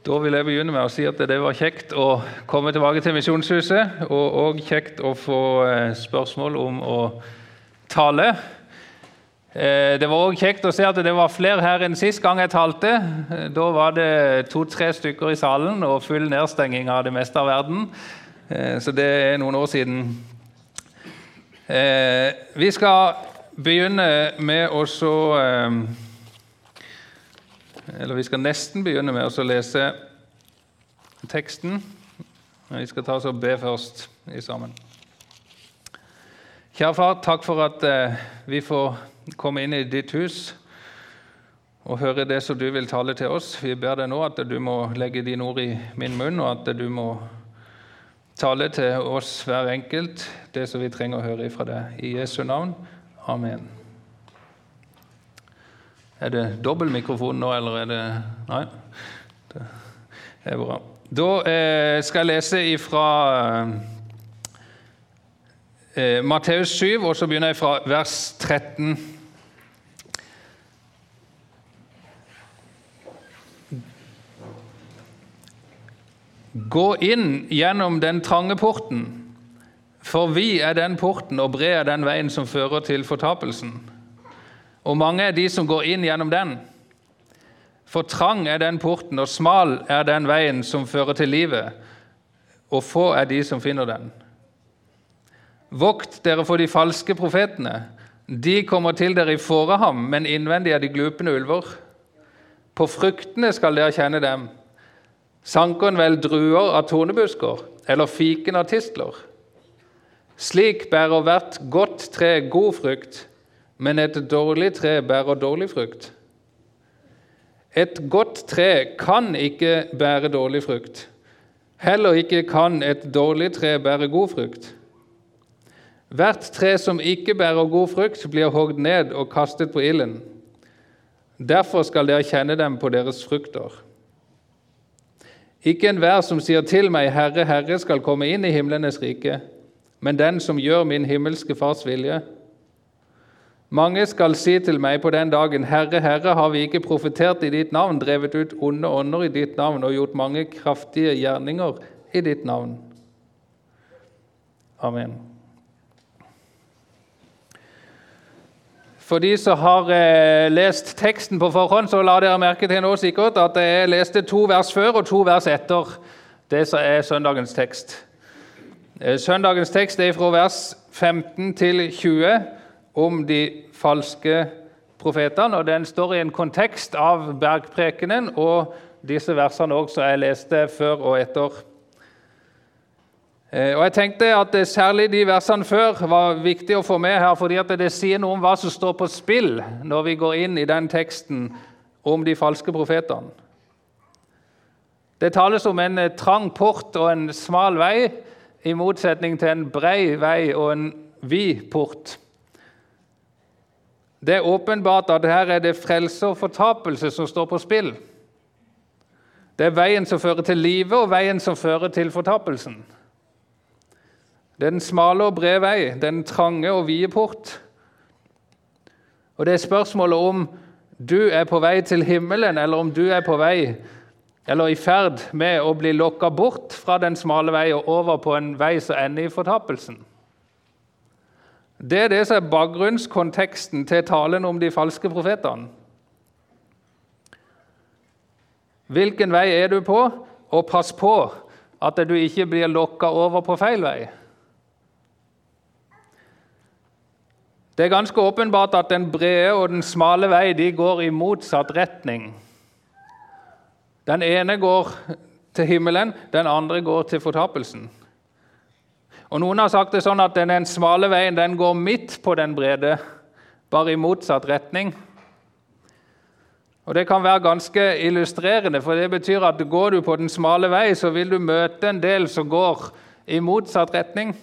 Da vil jeg begynne med å si at det var kjekt å komme tilbake til Misjonshuset, og òg kjekt å få eh, spørsmål om å tale. Eh, det var òg kjekt å se at det var flere her enn sist gang jeg talte. Eh, da var det to-tre stykker i salen og full nedstenging av det meste av verden. Så det er noen år siden. Vi skal begynne med å så eller vi skal nesten begynne med å lese teksten. Vi skal ta oss og be først i sammen. Kjære far, takk for at eh, vi får komme inn i ditt hus og høre det som du vil tale til oss. Vi ber deg nå at du må legge dine ord i min munn, og at du må tale til oss hver enkelt det som vi trenger å høre fra deg. I Jesu navn. Amen. Er det dobbel mikrofon nå, eller er det Nei. Det er bra. Da eh, skal jeg lese fra eh, Matteus 7, og så begynner jeg fra vers 13. Gå inn gjennom den trange porten, for vi er den porten, og bred er den veien som fører til fortapelsen og mange er de som går inn gjennom den. For trang er den porten, og smal er den veien som fører til livet, og få er de som finner den. Vokt dere for de falske profetene. De kommer til dere i fåreham, men innvendig er de glupende ulver. På fruktene skal dere kjenne dem. Sanker en vel druer av tornebusker, eller fiken av tistler? Slik bærer hvert godt tre god frukt, men et dårlig tre bærer dårlig frukt. Et godt tre kan ikke bære dårlig frukt. Heller ikke kan et dårlig tre bære god frukt. Hvert tre som ikke bærer god frukt, blir hogd ned og kastet på ilden. Derfor skal dere kjenne dem på deres frukter. Ikke enhver som sier til meg, Herre, Herre, skal komme inn i himlenes rike, men den som gjør min himmelske Fars vilje. Mange skal si til meg på den dagen, Herre, Herre, har vi ikke profetert i ditt navn, drevet ut onde ånder i ditt navn og gjort mange kraftige gjerninger i ditt navn? Amen. For de som har eh, lest teksten på forhånd, så la dere merke til nå sikkert at jeg leste to vers før og to vers etter det som er søndagens tekst. Eh, søndagens tekst er fra vers 15 til 20 om de falske profetene. og Den står i en kontekst av bergprekenen og disse versene også, som jeg leste før og etter. Eh, og jeg tenkte at Særlig de versene før var viktig å få med her, fordi det sier noe om hva som står på spill når vi går inn i den teksten om de falske profetene. Det tales om en trang port og en smal vei, i motsetning til en brei vei og en vid port. Det er åpenbart at her er det frelse og fortapelse som står på spill. Det er veien som fører til livet, og veien som fører til fortapelsen. Det er den smale og brede vei, den trange og vide port. Og det er spørsmålet om du er på vei til himmelen, eller om du er på vei eller i ferd med å bli lokka bort fra den smale vei og over på en vei som ender i fortapelsen. Det er det som er bakgrunnskonteksten til talen om de falske profetene. Hvilken vei er du på, og pass på at du ikke blir lokka over på feil vei. Det er ganske åpenbart at den brede og den smale vei de går i motsatt retning. Den ene går til himmelen, den andre går til fortapelsen. Og Noen har sagt det sånn at den smale veien den går midt på den brede, bare i motsatt retning. Og Det kan være ganske illustrerende, for det betyr at går du på den smale vei, så vil du møte en del som går i motsatt retning.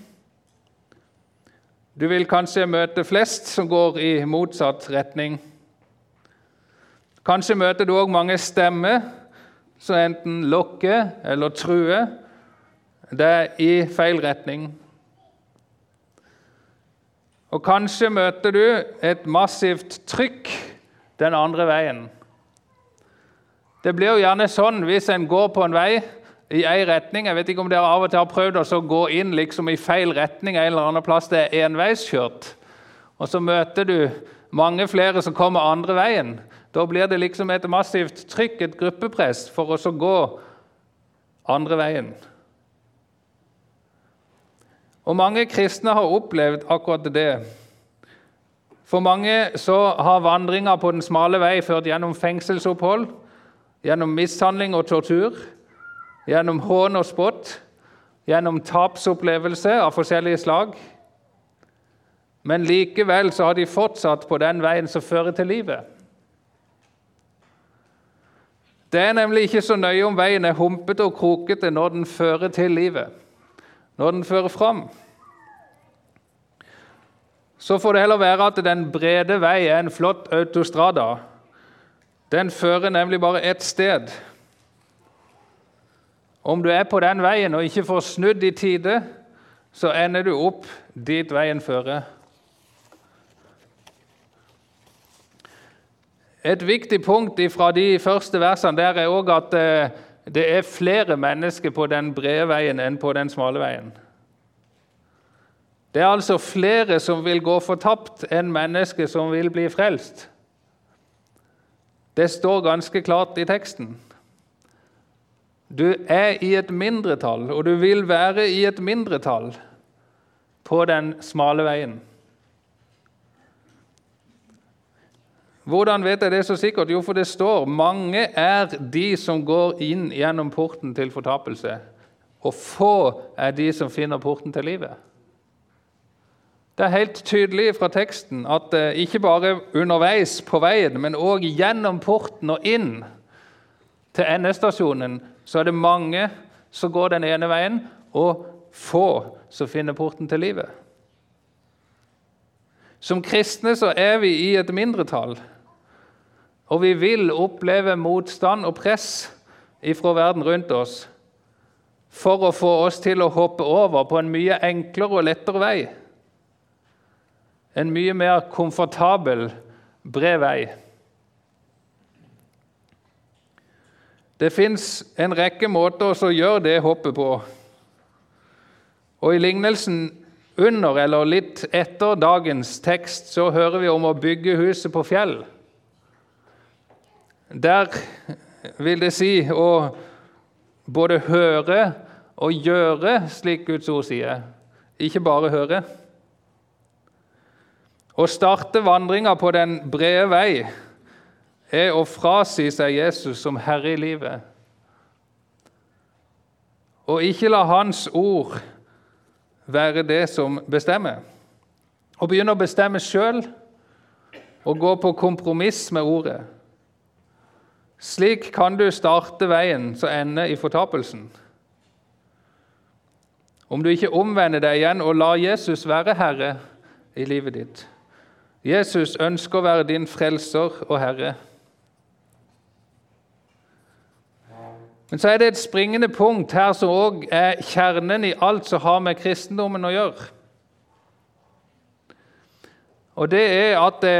Du vil kanskje møte flest som går i motsatt retning. Kanskje møter du òg mange stemmer som enten lokker eller truer det er i feil retning. Og kanskje møter du et massivt trykk den andre veien. Det blir jo gjerne sånn hvis en går på en vei i én retning. Jeg vet ikke om dere av og til har prøvd å gå inn liksom i feil retning en eller annen plass det er enveiskjørt. Og så møter du mange flere som kommer andre veien. Da blir det liksom et massivt trykk, et gruppepress, for å gå andre veien. Og Mange kristne har opplevd akkurat det. For mange så har vandringa på den smale vei ført gjennom fengselsopphold, gjennom mishandling og tortur, gjennom hån og spott, gjennom tapsopplevelse av forskjellige slag. Men likevel så har de fortsatt på den veien som fører til livet. Det er nemlig ikke så nøye om veien er humpete og krokete når den fører til livet, når den fører fram. Så får det heller være at den brede vei er en flott autostrada. Den fører nemlig bare ett sted. Om du er på den veien og ikke får snudd i tide, så ender du opp dit veien fører. Et viktig punkt fra de første versene der er òg at eh, det er flere mennesker på den brede veien enn på den smale veien. Det er altså flere som vil gå fortapt, enn mennesker som vil bli frelst. Det står ganske klart i teksten. Du er i et mindretall, og du vil være i et mindretall på den smale veien. Hvordan vet jeg det så sikkert? Jo, for det står mange er de som går inn gjennom porten til fortapelse, og få er de som finner porten til livet. Det er helt tydelig fra teksten at eh, ikke bare underveis på veien, men òg gjennom porten og inn til endestasjonen, så er det mange som går den ene veien, og få som finner porten til livet. Som kristne så er vi i et mindretall. Og vi vil oppleve motstand og press ifra verden rundt oss for å få oss til å hoppe over på en mye enklere og lettere vei. En mye mer komfortabel, bred vei. Det fins en rekke måter å gjøre det hoppet på. Og I lignelsen under eller litt etter dagens tekst så hører vi om å bygge huset på fjell. Der vil det si å både høre og gjøre, slik Guds ord sier, ikke bare høre. Å starte vandringa på den brede vei er å frasi seg Jesus som herre i livet. Og ikke la Hans ord være det som bestemmer. Å begynne å bestemme sjøl og gå på kompromiss med ordet. Slik kan du starte veien som ender i fortapelsen. Om du ikke omvender deg igjen og lar Jesus være herre i livet ditt. Jesus ønsker å være din frelser og herre. Men så er det et springende punkt her som òg er kjernen i alt som har med kristendommen å gjøre. Og det er at det,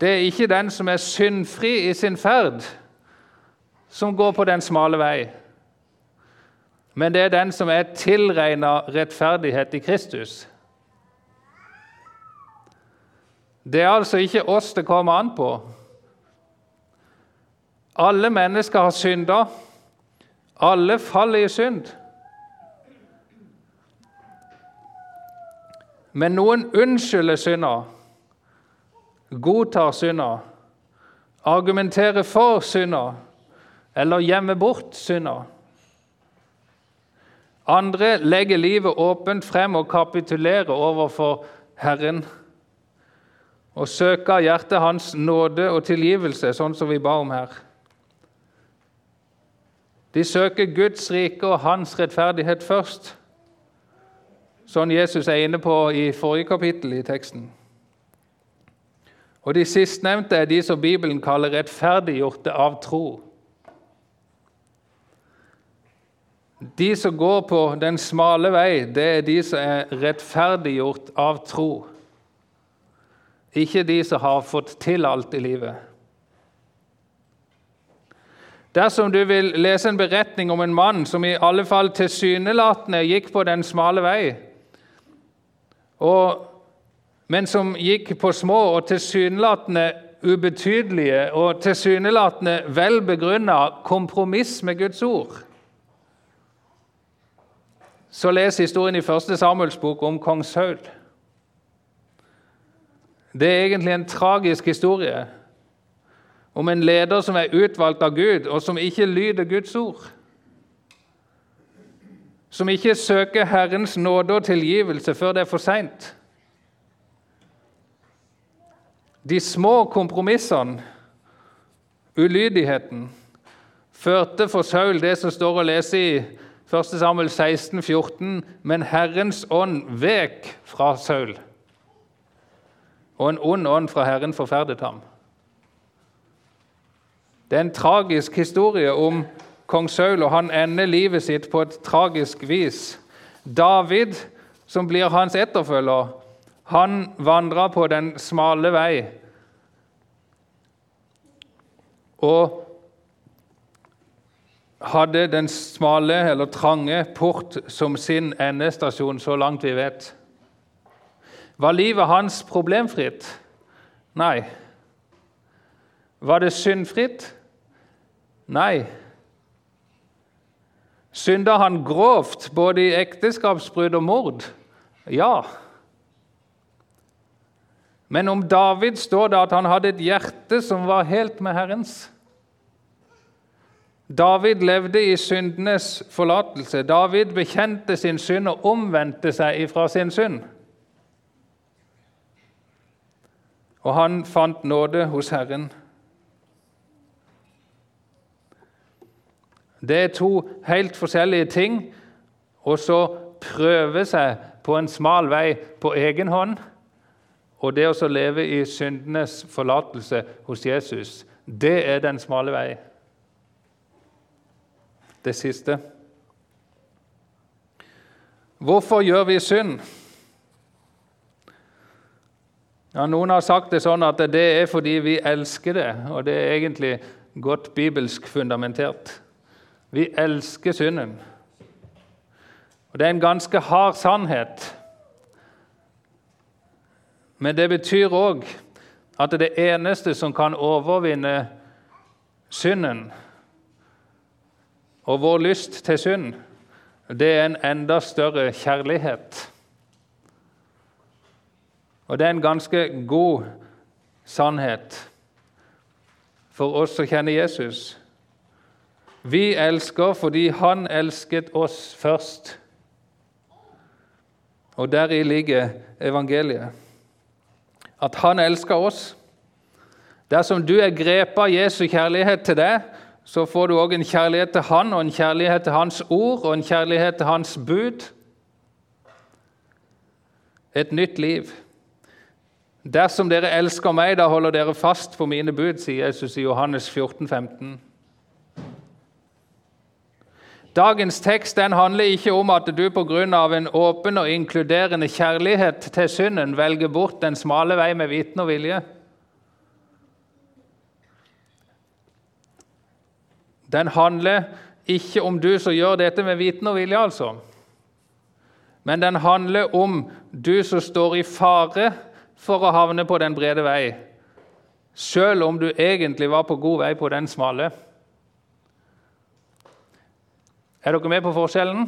det er ikke den som er syndfri i sin ferd, som går på den smale vei. Men det er den som er tilregna rettferdighet i Kristus. Det er altså ikke oss det kommer an på. Alle mennesker har synda. Alle faller i synd. Men noen unnskylder synda, godtar synda, argumenterer for synda eller gjemme bort synder. Andre legger livet åpent frem og kapitulerer overfor Herren og søker hjertet hans nåde og tilgivelse, sånn som vi ba om her. De søker Guds rike og hans rettferdighet først, sånn Jesus er inne på i forrige kapittel i teksten. Og De sistnevnte er de som Bibelen kaller rettferdiggjorte av tro. De som går på den smale vei, det er de som er rettferdiggjort av tro. Ikke de som har fått til alt i livet. Dersom du vil lese en beretning om en mann som i alle fall tilsynelatende gikk på den smale vei, og, men som gikk på små og tilsynelatende ubetydelige og tilsynelatende vel begrunna kompromiss med Guds ord, så les historien i 1. Samuels bok om kong Saul. Det er egentlig en tragisk historie om en leder som er utvalgt av Gud, og som ikke lyder Guds ord. Som ikke søker Herrens nåde og tilgivelse før det er for seint. De små kompromissene, ulydigheten, førte for Saul det som står å lese i 1. Samuel 16, 14, men Herrens ånd vek fra Saul, og en ond ånd fra Herren forferdet ham. Det er en tragisk historie om kong Saul, og han ender livet sitt på et tragisk vis. David, som blir hans etterfølger, han vandrer på den smale vei og hadde den smale eller trange port som sin endestasjon, så langt vi vet. Var livet hans problemfritt? Nei. Var det syndfritt? Nei. Synda han grovt, både i ekteskapsbrudd og mord? Ja. Men om David står det at han hadde et hjerte som var helt med Herrens. David levde i syndenes forlatelse. David bekjente sin synd og omvendte seg ifra sin synd. Og han fant nåde hos Herren. Det er to helt forskjellige ting å så prøve seg på en smal vei på egen hånd og det å leve i syndenes forlatelse hos Jesus. Det er den smale vei. Det siste. Hvorfor gjør vi synd? Ja, Noen har sagt det sånn at det er fordi vi elsker det, og det er egentlig godt bibelsk fundamentert. Vi elsker synden. Og Det er en ganske hard sannhet. Men det betyr òg at det eneste som kan overvinne synden og vår lyst til synd, det er en enda større kjærlighet. Og det er en ganske god sannhet for oss som kjenner Jesus. Vi elsker fordi Han elsket oss først. Og deri ligger evangeliet. At Han elsker oss. Dersom du er grepet av Jesu kjærlighet til deg, så får du òg en kjærlighet til Han, og en kjærlighet til Hans ord og en kjærlighet til Hans bud. Et nytt liv. Dersom dere elsker meg, da holder dere fast på mine bud, sier Jesus i Johannes 14, 15. Dagens tekst den handler ikke om at du pga. en åpen og inkluderende kjærlighet til synden velger bort den smale vei med viten og vilje. Den handler ikke om du som gjør dette med viten og vilje, altså. Men den handler om du som står i fare for å havne på den brede vei, selv om du egentlig var på god vei på den smale. Er dere med på forskjellen?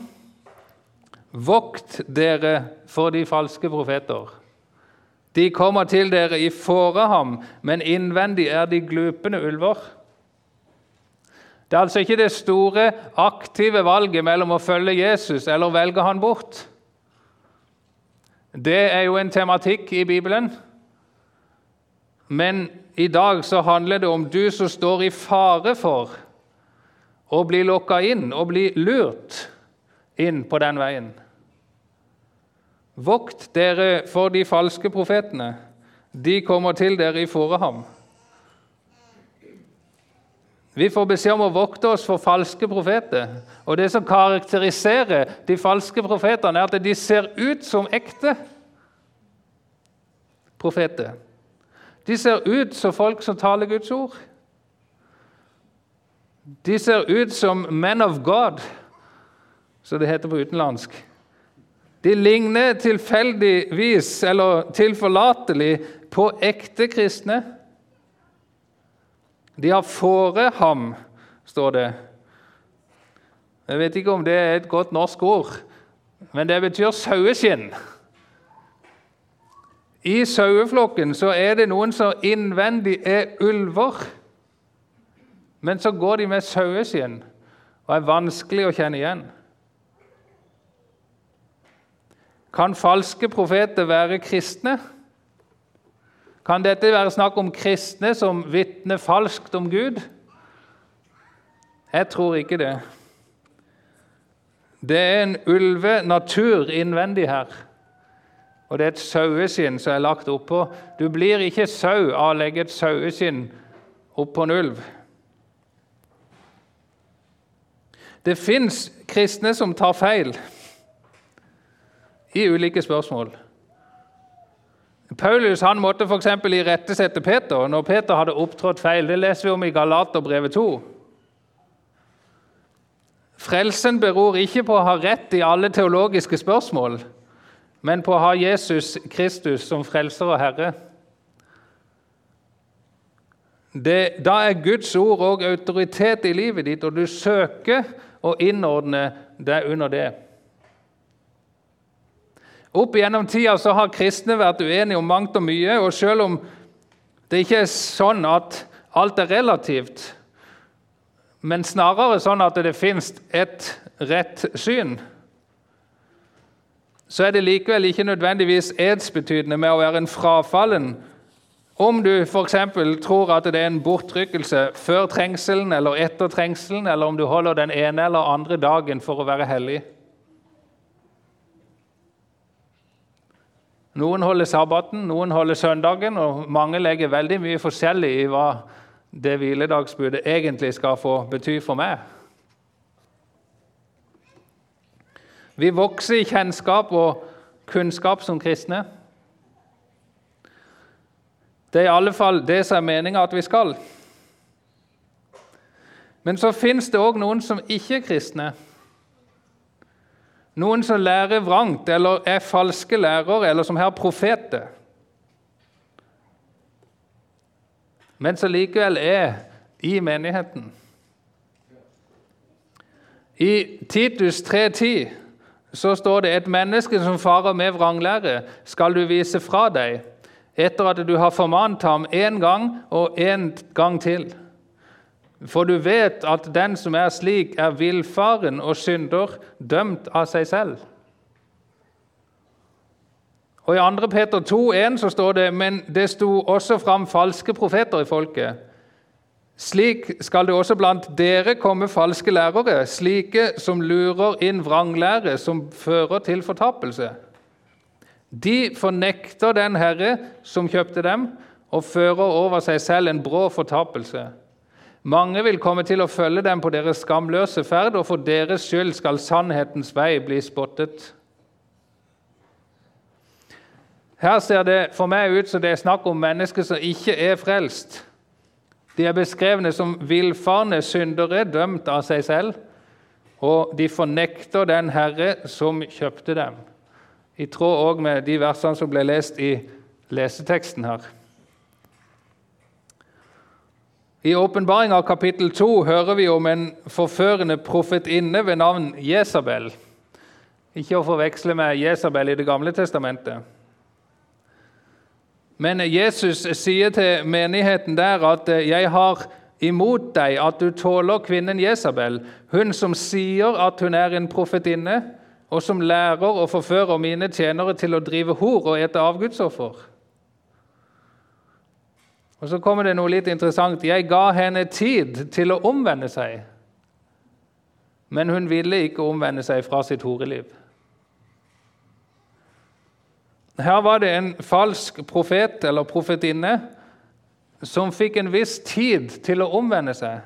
Vokt dere for de falske profeter. De kommer til dere i fåreham, men innvendig er de glupende ulver. Det er altså ikke det store, aktive valget mellom å følge Jesus eller velge han bort. Det er jo en tematikk i Bibelen. Men i dag så handler det om du som står i fare for å bli lokka inn og bli lurt inn på den veien. Vokt dere for de falske profetene. De kommer til dere i fåreham. Vi får beskjed om å vokte oss for falske profeter. Og Det som karakteriserer de falske profetene, er at de ser ut som ekte profeter. De ser ut som folk som taler Guds ord. De ser ut som men of God, som det heter på utenlandsk. De ligner tilfeldigvis eller tilforlatelig på ekte kristne. De har fåret ham, står det. Jeg vet ikke om det er et godt norsk ord, men det betyr saueskinn. I saueflokken så er det noen som innvendig er ulver. Men så går de med saueskinn og er vanskelig å kjenne igjen. Kan falske profeter være kristne? Kan dette være snakk om kristne som vitner falskt om Gud? Jeg tror ikke det. Det er en ulvenatur innvendig her. Og det er et saueskinn som er lagt oppå. Du blir ikke sau av å legge et saueskinn oppå en ulv. Det fins kristne som tar feil i ulike spørsmål. Paulus han måtte f.eks. irettesette Peter når Peter hadde opptrådt feil. Det leser vi om i Galaterbrevet 2. Frelsen beror ikke på å ha rett i alle teologiske spørsmål, men på å ha Jesus Kristus som frelser og Herre. Det, da er Guds ord òg autoritet i livet ditt, og du søker å innordne deg under det. Opp igjennom tida så har kristne vært uenige om mangt og mye. og Selv om det ikke er sånn at alt er relativt, men snarere sånn at det fins et rett syn, så er det likevel ikke nødvendigvis edsbetydende med å være en frafallen om du f.eks. tror at det er en bortrykkelse før trengselen eller etter trengselen, eller om du holder den ene eller andre dagen for å være hellig. Noen holder sabbaten, noen holder søndagen, og mange legger veldig mye forskjellig i hva det hviledagsbudet egentlig skal få bety for meg. Vi vokser i kjennskap og kunnskap som kristne. Det er i alle fall det som er meninga at vi skal. Men så fins det òg noen som ikke er kristne. Noen som lærer vrangt eller er falske lærere, eller som har profeter. Men som likevel er i menigheten. I Titus 3,10 så står det et menneske som farer med vranglære, skal du vise fra deg, etter at du har formant ham én gang og én gang til. For du vet at den som er slik, er villfaren og synder, dømt av seg selv. Og I 2. Peter 2,1 så står det men det sto også fram falske profeter i folket. Slik skal det også blant dere komme falske lærere, slike som lurer inn vranglære som fører til fortapelse. De fornekter den Herre som kjøpte dem, og fører over seg selv en brå fortapelse. Mange vil komme til å følge dem på deres skamløse ferd, og for deres skyld skal sannhetens vei bli spottet. Her ser det for meg ut som det er snakk om mennesker som ikke er frelst. De er beskrevne som villfarne syndere, dømt av seg selv, og de fornekter den Herre som kjøpte dem. I tråd òg med de versene som ble lest i leseteksten her. I åpenbaringa kapittel 2 hører vi om en forførende profetinne ved navn Jesabel. Ikke å forveksle med Jesabel i Det gamle testamentet. Men Jesus sier til menigheten der at 'jeg har imot deg at du tåler kvinnen Jesabel', hun som sier at hun er en profetinne, og som lærer og forfører mine tjenere til å drive hor og ete avgudsoffer. Og Så kommer det noe litt interessant. Jeg ga henne tid til å omvende seg. Men hun ville ikke omvende seg fra sitt horeliv. Her var det en falsk profet eller profetinne som fikk en viss tid til å omvende seg,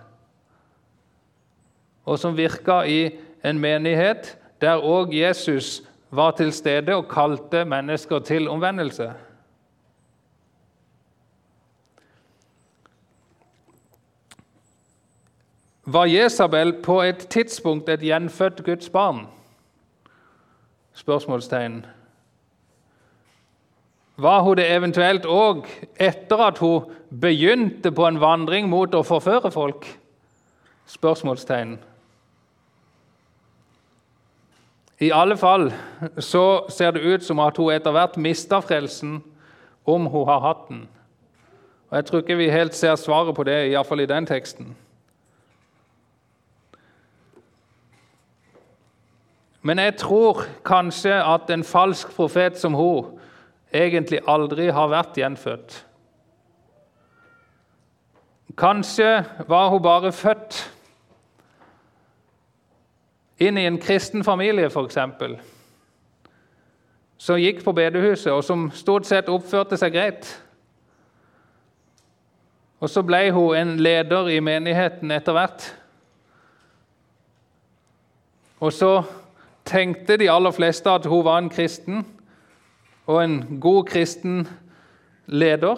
og som virka i en menighet der òg Jesus var til stede og kalte mennesker til omvendelse. Var Jesabel på et tidspunkt et gjenfødt Guds barn? Spørsmålstegn. Var hun det eventuelt òg etter at hun begynte på en vandring mot å forføre folk? Spørsmålstegn. I alle fall så ser det ut som at hun etter hvert mista frelsen, om hun har hatt den. Og Jeg tror ikke vi helt ser svaret på det, iallfall i den teksten. Men jeg tror kanskje at en falsk profet som hun egentlig aldri har vært gjenfødt. Kanskje var hun bare født inn i en kristen familie, f.eks., som gikk på bedehuset, og som stort sett oppførte seg greit. Og så ble hun en leder i menigheten etter hvert. Og så tenkte de aller fleste at hun var en kristen og en god kristen leder.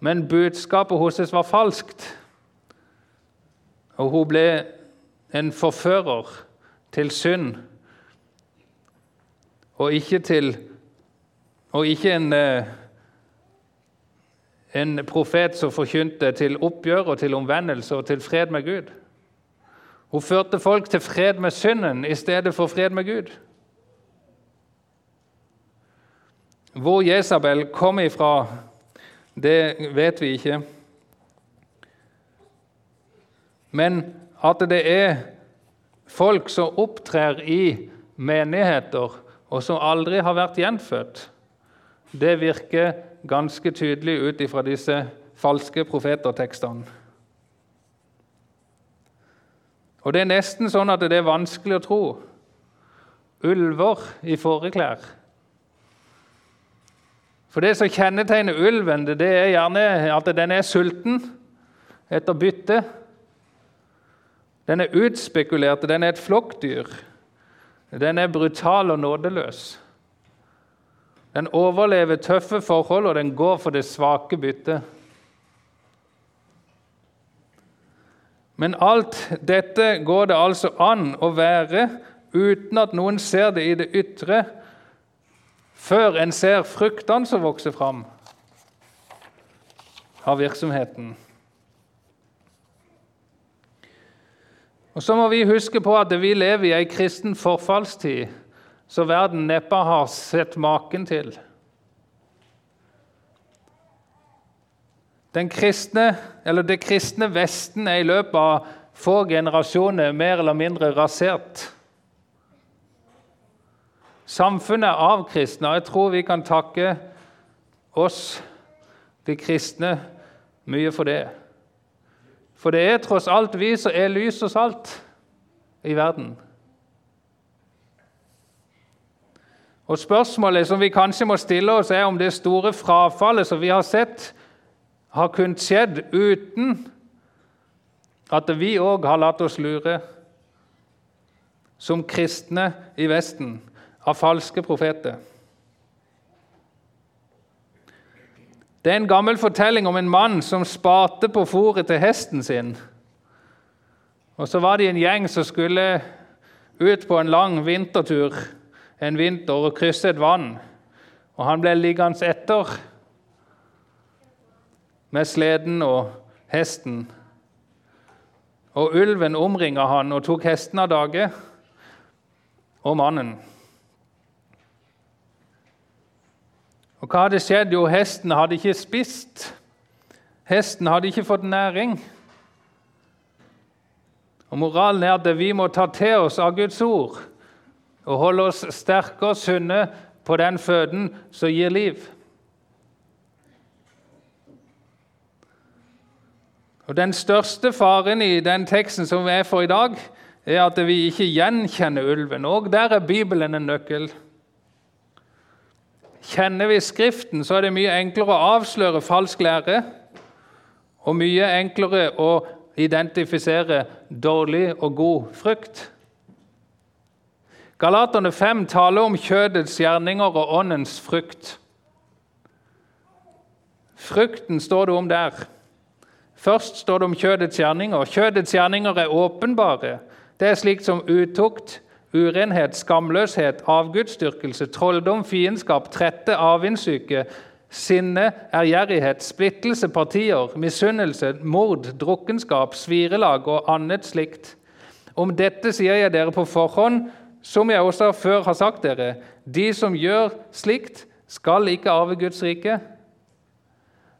Men budskapet hennes var falskt, og hun ble en forfører til synd. Og ikke, til, og ikke en, eh, en profet som forkynte til oppgjør og til omvendelse og til fred med Gud. Hun førte folk til fred med synden i stedet for fred med Gud. Hvor Jesabel kom ifra, det vet vi ikke. Men at det er folk som opptrer i menigheter, og som aldri har vært gjenfødt, det virker ganske tydelig ut ifra disse falske profetertekstene. Og Det er nesten sånn at det er vanskelig å tro. Ulver i fåreklær. For Det som kjennetegner ulven, det er gjerne at den er sulten etter bytte. Den er utspekulert, den er et flokkdyr. Den er brutal og nådeløs. Den overlever tøffe forhold, og den går for det svake byttet. Men alt dette går det altså an å være uten at noen ser det i det ytre, før en ser fruktene som vokser fram av virksomheten. Og Så må vi huske på at vi lever i ei kristen forfallstid som verden neppe har sett maken til. Kristne, eller Det kristne Vesten er i løpet av få generasjoner mer eller mindre rasert. Samfunnet er avkristna, jeg tror vi kan takke oss, de kristne, mye for det. For det er tross alt vi som er lys og salt i verden. Og Spørsmålet som vi kanskje må stille oss, er om det store frafallet som vi har sett, har kunnet skjedd uten at vi òg har latt oss lure som kristne i Vesten av falske profeter. Det er en gammel fortelling om en mann som sparte på fôret til hesten sin. Og Så var det en gjeng som skulle ut på en lang vintertur en vinter og krysse et vann. Og Han ble liggende etter med sleden og hesten. Og Ulven omringa han og tok hesten av dage og mannen. Og hva hadde skjedd? Jo, hesten hadde ikke spist. Hesten hadde ikke fått næring. Og Moralen er at vi må ta til oss av Guds ord og holde oss sterke og sunne på den føden som gir liv. Og Den største faren i den teksten som vi er for i dag, er at vi ikke gjenkjenner ulven. Og Der er Bibelen en nøkkel. Kjenner vi Skriften, så er det mye enklere å avsløre falsk lære og mye enklere å identifisere dårlig og god frukt. Galaterne 5 taler om kjødets gjerninger og åndens frukt. Frukten står det om der. Først står det om kjødets gjerninger. Kjødets gjerninger er åpenbare. Det er slikt som utukt, urenhet, skamløshet, avgudsdyrkelse, trolldom, fiendskap, trette, avvindssyke, sinne, ærgjerrighet, splittelse, partier, misunnelse, mord, drukkenskap, svirelag og annet slikt. Om dette sier jeg dere på forhånd, som jeg også før har sagt dere. De som gjør slikt, skal ikke arve Guds rike.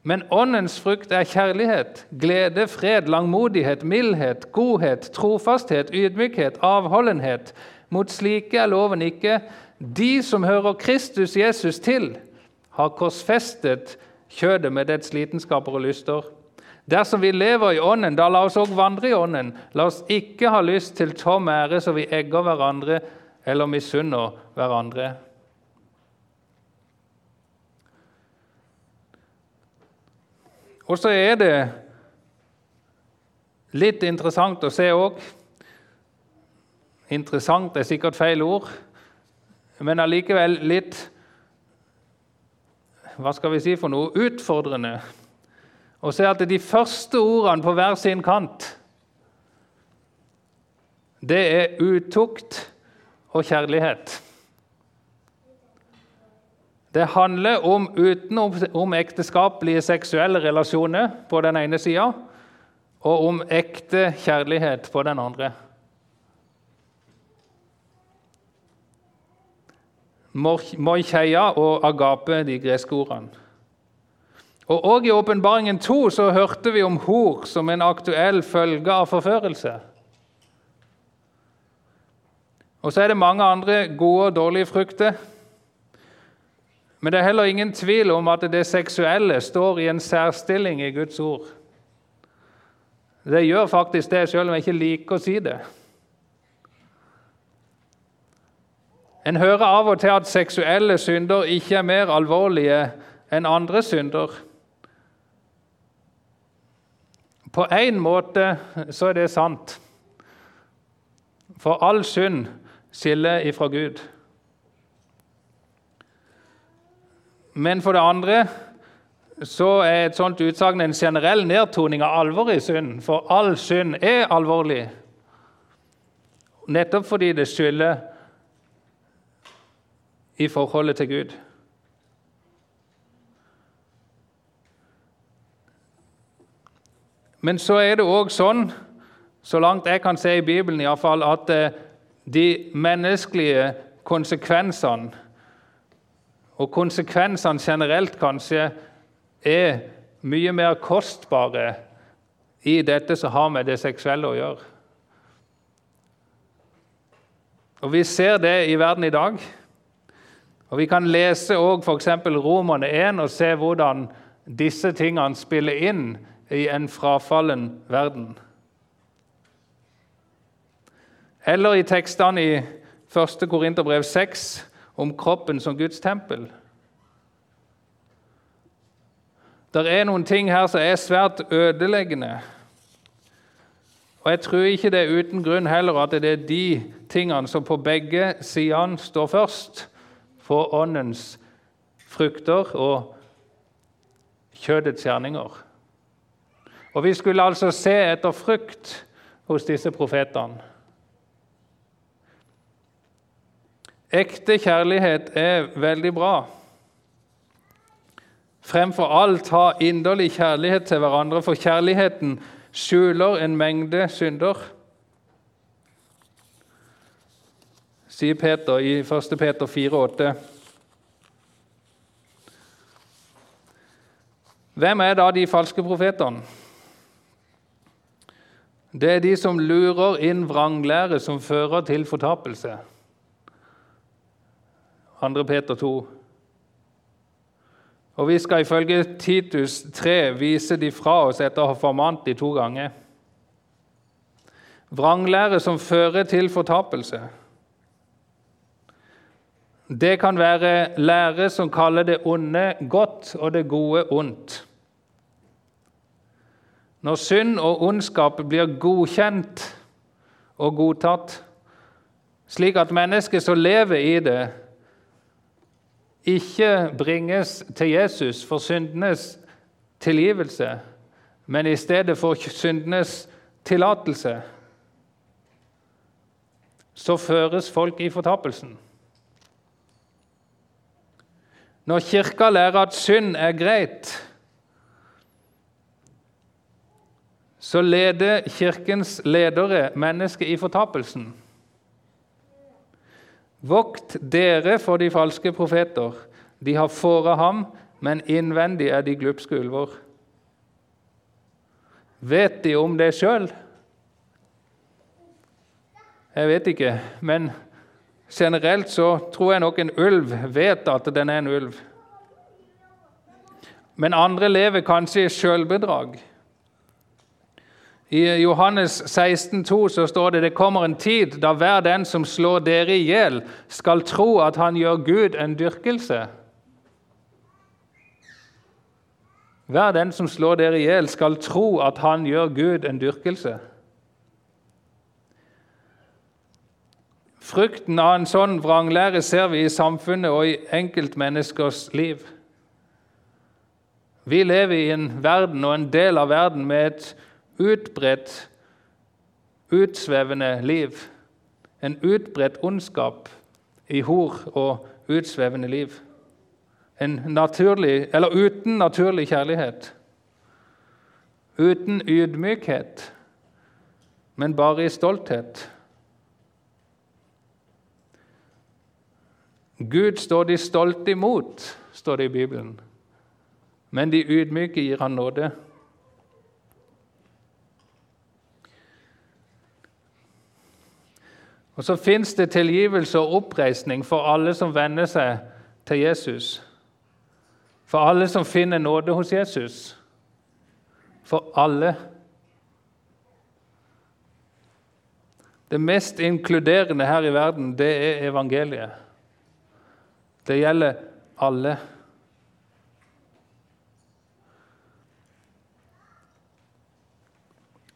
Men åndens frukt er kjærlighet, glede, fred, langmodighet, mildhet, godhet, trofasthet, ydmykhet, avholdenhet. Mot slike er loven ikke. De som hører Kristus Jesus til, har korsfestet kjødet med dets lidenskaper og lyster. Dersom vi lever i Ånden, da la oss òg vandre i Ånden. La oss ikke ha lyst til tom ære så vi egger hverandre eller misunner hverandre. Og så er det litt interessant å se òg Interessant er sikkert feil ord, men allikevel litt Hva skal vi si for noe? Utfordrende å se at de første ordene på hver sin kant det er utukt og kjærlighet. Det handler om utenom om ekteskapelige seksuelle relasjoner på den ene sida, og om ekte kjærlighet på den andre. Moikeia og agape, de greske ordene. Og Også i Åpenbaringen 2 så hørte vi om hor som en aktuell følge av forførelse. Og så er det mange andre gode og dårlige frukter. Men det er heller ingen tvil om at det seksuelle står i en særstilling i Guds ord. Det gjør faktisk det, selv om jeg ikke liker å si det. En hører av og til at seksuelle synder ikke er mer alvorlige enn andre synder. På én måte så er det sant. For all synd skiller ifra Gud. Men for det andre så er et sånt utsagn en generell nedtoning av alvoret i synd. For all synd er alvorlig, nettopp fordi det skylder i forholdet til Gud. Men så er det òg sånn, så langt jeg kan se i Bibelen, i fall, at eh, de menneskelige konsekvensene og konsekvensene generelt kanskje er mye mer kostbare i dette som har med det seksuelle å gjøre. Og Vi ser det i verden i dag. Og Vi kan lese f.eks. Romerne 1 og se hvordan disse tingene spiller inn i en frafallen verden. Eller i tekstene i 1. Korinterbrev 6 om kroppen som Guds tempel. Det er noen ting her som er svært ødeleggende. Og Jeg tror ikke det er uten grunn heller at det er de tingene som på begge sidene står først for åndens frukter og kjødets gjerninger. Og Vi skulle altså se etter frukt hos disse profetene. Ekte kjærlighet er veldig bra. Fremfor alt ha inderlig kjærlighet til hverandre, for kjærligheten skjuler en mengde synder. Sier Peter i 1. Peter 4,8. Hvem er da de falske profetene? Det er de som lurer inn vranglære som fører til fortapelse. 2. Peter 2. Og vi skal ifølge Titus 3 vise de fra oss etter å ha formant de to ganger. Vranglære som fører til fortapelse. Det kan være lære som kaller det onde godt og det gode ondt. Når synd og ondskap blir godkjent og godtatt, slik at mennesket som lever i det, ikke bringes til Jesus for syndenes tilgivelse, men i stedet for syndenes tillatelse, så føres folk i fortapelsen. Når Kirka lærer at synd er greit, så leder Kirkens ledere mennesket i fortapelsen. Vokt dere for de falske profeter. De har fåret ham, men innvendig er de glupske ulver. Vet de om det sjøl? Jeg vet ikke, men generelt så tror jeg nok en ulv vet at den er en ulv. Men andre lever kanskje i sjølbedrag. I Johannes 16, 16,2 så står det det kommer en tid da hver den som slår dere i hjel, skal tro at han gjør Gud en dyrkelse. Hver den som slår dere i hjel, skal tro at han gjør Gud en dyrkelse. Frukten av en sånn vranglære ser vi i samfunnet og i enkeltmenneskers liv. Vi lever i en verden og en del av verden med et utbredt, utsvevende liv. En utbredt ondskap i hor og utsvevende liv. En naturlig, eller uten naturlig kjærlighet. Uten ydmykhet, men bare i stolthet. Gud står de stolte imot, står det i Bibelen. Men de ydmyke gir han nåde. Og så fins det tilgivelse og oppreisning for alle som venner seg til Jesus. For alle som finner nåde hos Jesus. For alle. Det mest inkluderende her i verden, det er evangeliet. Det gjelder alle.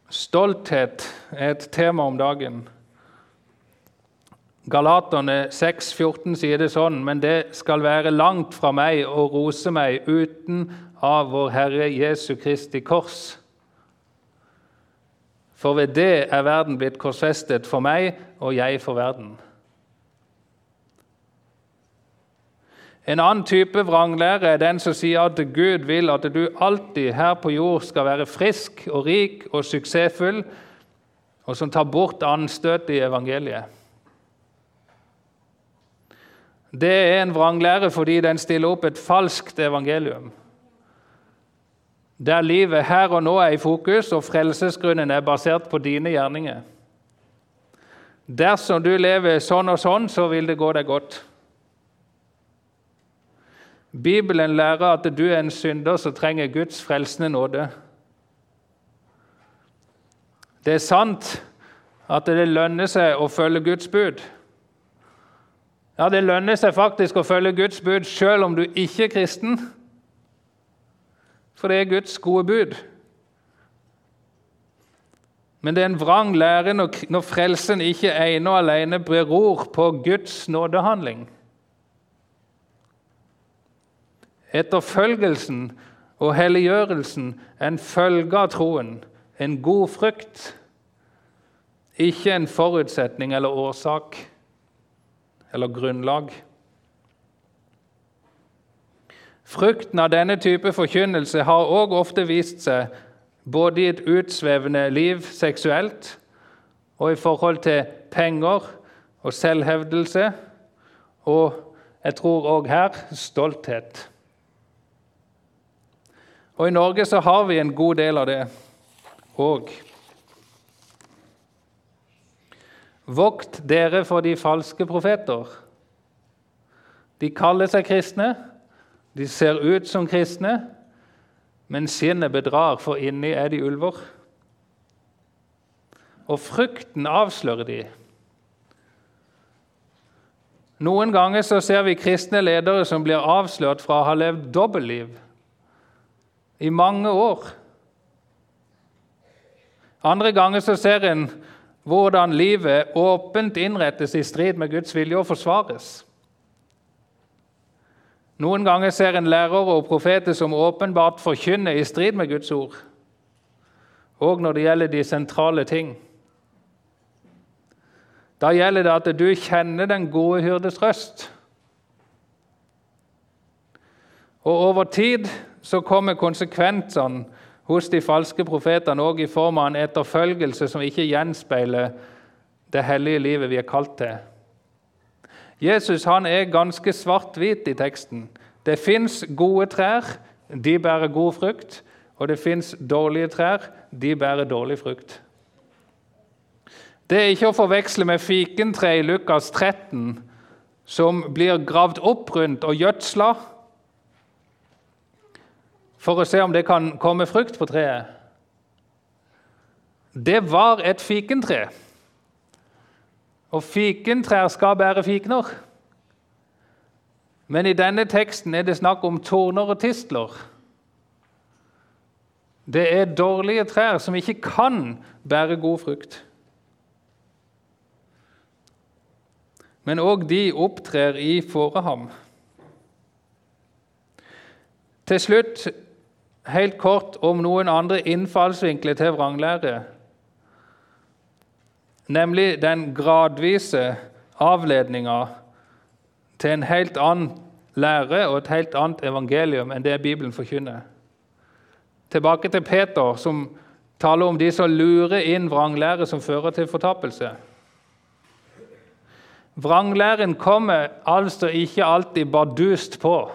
Stolthet er et tema om dagen. Galaterne 6, 14 sier det sånn, men det skal være langt fra meg å rose meg uten av vår Herre Jesu Kristi kors. For ved det er verden blitt korsfestet for meg, og jeg for verden. En annen type vranglære er den som sier at Gud vil at du alltid her på jord skal være frisk og rik og suksessfull, og som tar bort anstøtet i evangeliet. Det er en vranglære fordi den stiller opp et falskt evangelium. Der livet her og nå er i fokus, og frelsesgrunnen er basert på dine gjerninger. Dersom du lever sånn og sånn, så vil det gå deg godt. Bibelen lærer at du er en synder som trenger Guds frelsende nåde. Det er sant at det lønner seg å følge Guds bud. Ja, Det lønner seg faktisk å følge Guds bud selv om du ikke er kristen. For det er Guds gode bud. Men det er en vrang lære når frelsen ikke ene og alene beror på Guds nådehandling. Etterfølgelsen og helliggjørelsen er en følge av troen, en god frukt, ikke en forutsetning eller årsak eller grunnlag. Frukten av denne type forkynnelse har òg ofte vist seg både i et utsvevende liv seksuelt og i forhold til penger og selvhevdelse, og jeg tror òg her stolthet. Og I Norge så har vi en god del av det òg. Vokt dere for de falske profeter. De kaller seg kristne, de ser ut som kristne, men sinnet bedrar, for inni er de ulver. Og frukten avslører de. Noen ganger så ser vi kristne ledere som blir avslørt fra å ha levd dobbeltliv i mange år. Andre ganger så ser en hvordan livet åpent innrettes i strid med Guds vilje og forsvares. Noen ganger ser en lærere og profeter som åpenbart forkynner i strid med Guds ord. òg når det gjelder de sentrale ting. Da gjelder det at du kjenner den gode hyrdes røst. Og over tid så kommer konsekvensene hos de falske profetene òg i form av en etterfølgelse som ikke gjenspeiler det hellige livet vi er kalt til. Jesus han er ganske svart-hvit i teksten. Det fins gode trær, de bærer god frukt. Og det fins dårlige trær, de bærer dårlig frukt. Det er ikke å forveksle med fikentre i Lukas 13, som blir gravd opp rundt og gjødsla for å se om det kan komme frukt på treet. Det var et fikentre. Og fikentrær skal bære fikener. Men i denne teksten er det snakk om torner og tistler. Det er dårlige trær som ikke kan bære god frukt. Men òg de opptrer i fåreham. Til slutt helt kort om noen andre innfallsvinkler til vranglære. Nemlig den gradvise avledninga til en helt annen lære og et helt annet evangelium enn det Bibelen forkynner. Tilbake til Peter, som taler om de som lurer inn vranglære som fører til fortapelse. Vranglæren kommer altså ikke alltid bardust på.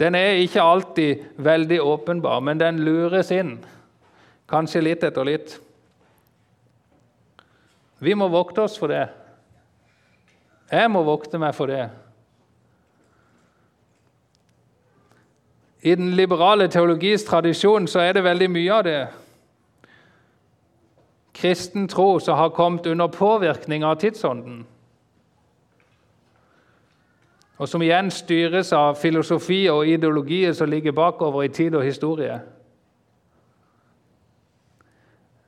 Den er ikke alltid veldig åpenbar, men den lures inn. Kanskje litt etter litt. Vi må vokte oss for det. Jeg må vokte meg for det. I den liberale teologis tradisjon så er det veldig mye av det kristen tro som har kommet under påvirkning av tidsånden, og som igjen styres av filosofi og ideologier som ligger bakover i tid og historie.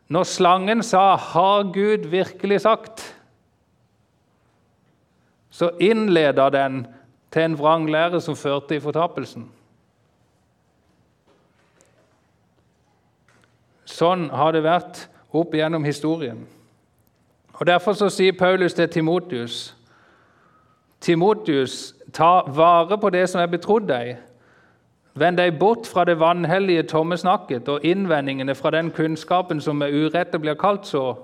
Når slangen sa 'Har Gud virkelig sagt', så innleda den til en vranglære som førte i fortapelsen. Sånn har det vært opp gjennom historien. Og Derfor så sier Paulus til Timotius Timotius, ta vare på det som er betrodd deg. Vend deg bort fra det vanhellige tomme snakket og innvendingene fra den kunnskapen som med urette blir kalt så.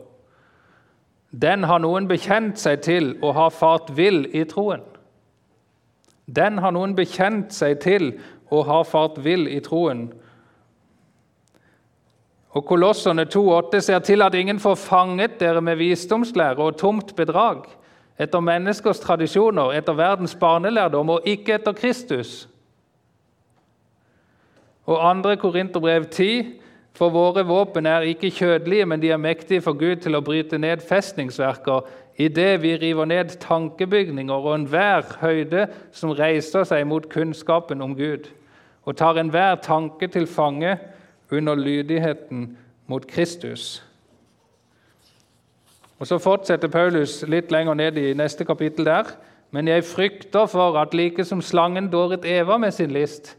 Den har noen bekjent seg til og har fart vill i troen. Den har noen bekjent seg til og har fart vill i troen. Og Kolosserne 2,8 ser til at ingen får fanget dere med visdomslære og tomt bedrag, etter menneskers tradisjoner, etter verdens barnelærdom og ikke etter Kristus. Og 2. Korinterbrev 10.: For våre våpen er ikke kjødelige, men de er mektige for Gud til å bryte ned festningsverker idet vi river ned tankebygninger og enhver høyde som reiser seg mot kunnskapen om Gud, og tar enhver tanke til fange under lydigheten mot Kristus. Og Så fortsetter Paulus litt lenger ned i neste kapittel der. Men jeg frykter for at like som slangen dåret Eva med sin list,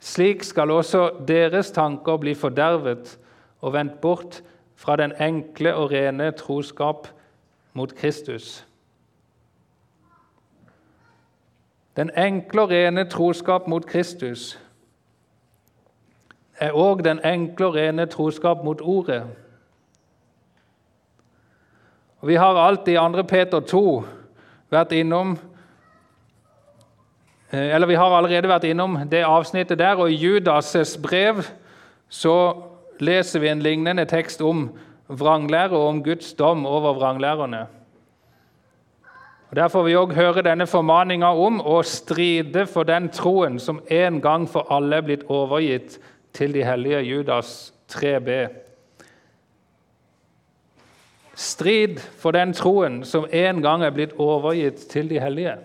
slik skal også deres tanker bli fordervet og vendt bort fra den enkle og rene troskap mot Kristus. Den enkle og rene troskap mot Kristus er òg den enkle og rene troskap mot Ordet. Vi har alt i 2. Peter 2 vært innom eh, eller Vi har allerede vært innom det avsnittet der, og i Judas' brev så leser vi en lignende tekst om vranglære og om Guds dom over vranglærerne. Og Der får vi òg høre denne formaninga om å stride for den troen som en gang for alle er blitt overgitt til de hellige Judas 3b. Strid for den troen som en gang er blitt overgitt til de hellige.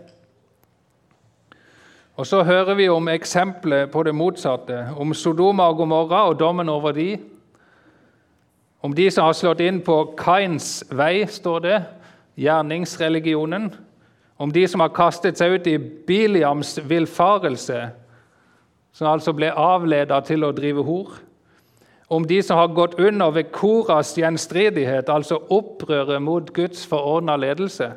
Og Så hører vi om eksempler på det motsatte, om Sodoma og Gomorra og dommen over de. Om de som har slått inn på Kains vei, står det, gjerningsreligionen. Om de som har kastet seg ut i Biliams villfarelse, som altså ble avleda til å drive hor. Om de som har gått under ved Koras gjenstridighet, altså opprøret mot Guds forordna ledelse.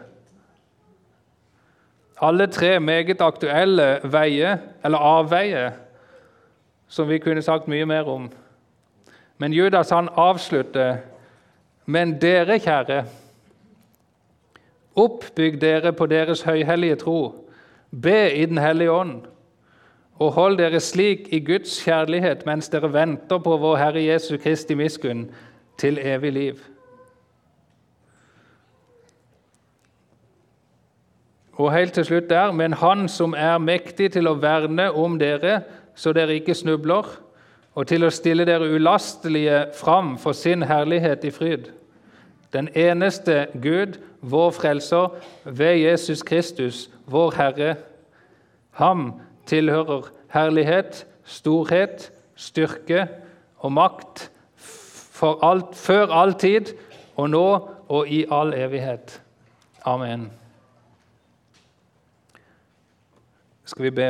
Alle tre meget aktuelle veier, eller avveier, som vi kunne sagt mye mer om. Men Judas han avslutter Men dere, kjære, oppbygg dere på deres høyhellige tro. Be i Den hellige ånd og hold dere slik i Guds kjærlighet mens dere venter på vår Herre Jesu Kristi miskunn til evig liv. Og helt til slutt der, men Han som er mektig til å verne om dere, så dere ikke snubler, og til å stille dere ulastelige fram for sin herlighet i fryd. Den eneste Gud, vår Frelser, ved Jesus Kristus, vår Herre. Ham tilhører herlighet, storhet, styrke og makt for alt, før all tid og nå og i all evighet. Amen. Skal vi be?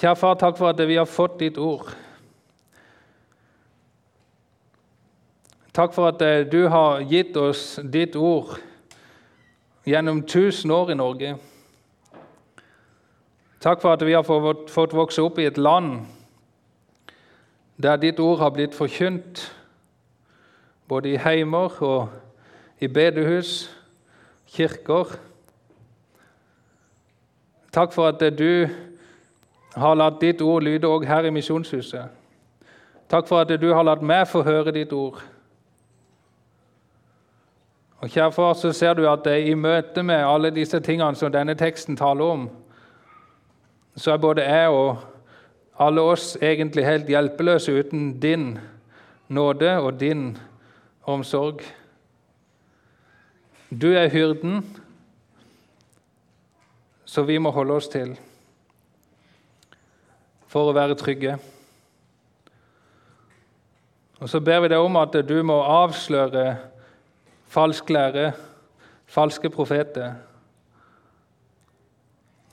Kjære far, takk for at vi har fått ditt ord. Takk for at eh, du har gitt oss ditt ord gjennom tusen år i Norge. Takk for at vi har fått vokse opp i et land der ditt ord har blitt forkynt, både i heimer og i bedehus, kirker. Takk for at du har latt ditt ord lyde òg her i Misjonshuset. Takk for at du har latt meg få høre ditt ord. Og kjære far, så ser du at i møte med alle disse tingene som denne teksten taler om, så er både jeg og alle oss egentlig helt hjelpeløse uten din nåde og din omsorg. Du er hyrden, så vi må holde oss til for å være trygge. Og Så ber vi deg om at du må avsløre falsk lære, falske profeter.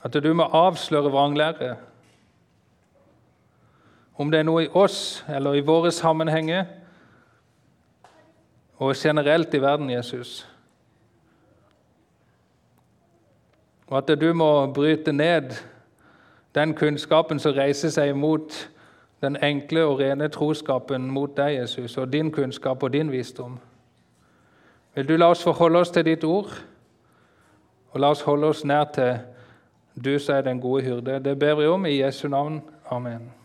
At du må avsløre vranglære. Om det er noe i oss eller i våre sammenhenger, og generelt i verden, Jesus. Og at du må bryte ned den kunnskapen som reiser seg mot den enkle og rene troskapen mot deg, Jesus, og din kunnskap og din visdom. Vil du la oss forholde oss til ditt ord, og la oss holde oss nær til du som er den gode hyrde. Det ber vi om i Jesu navn. Amen.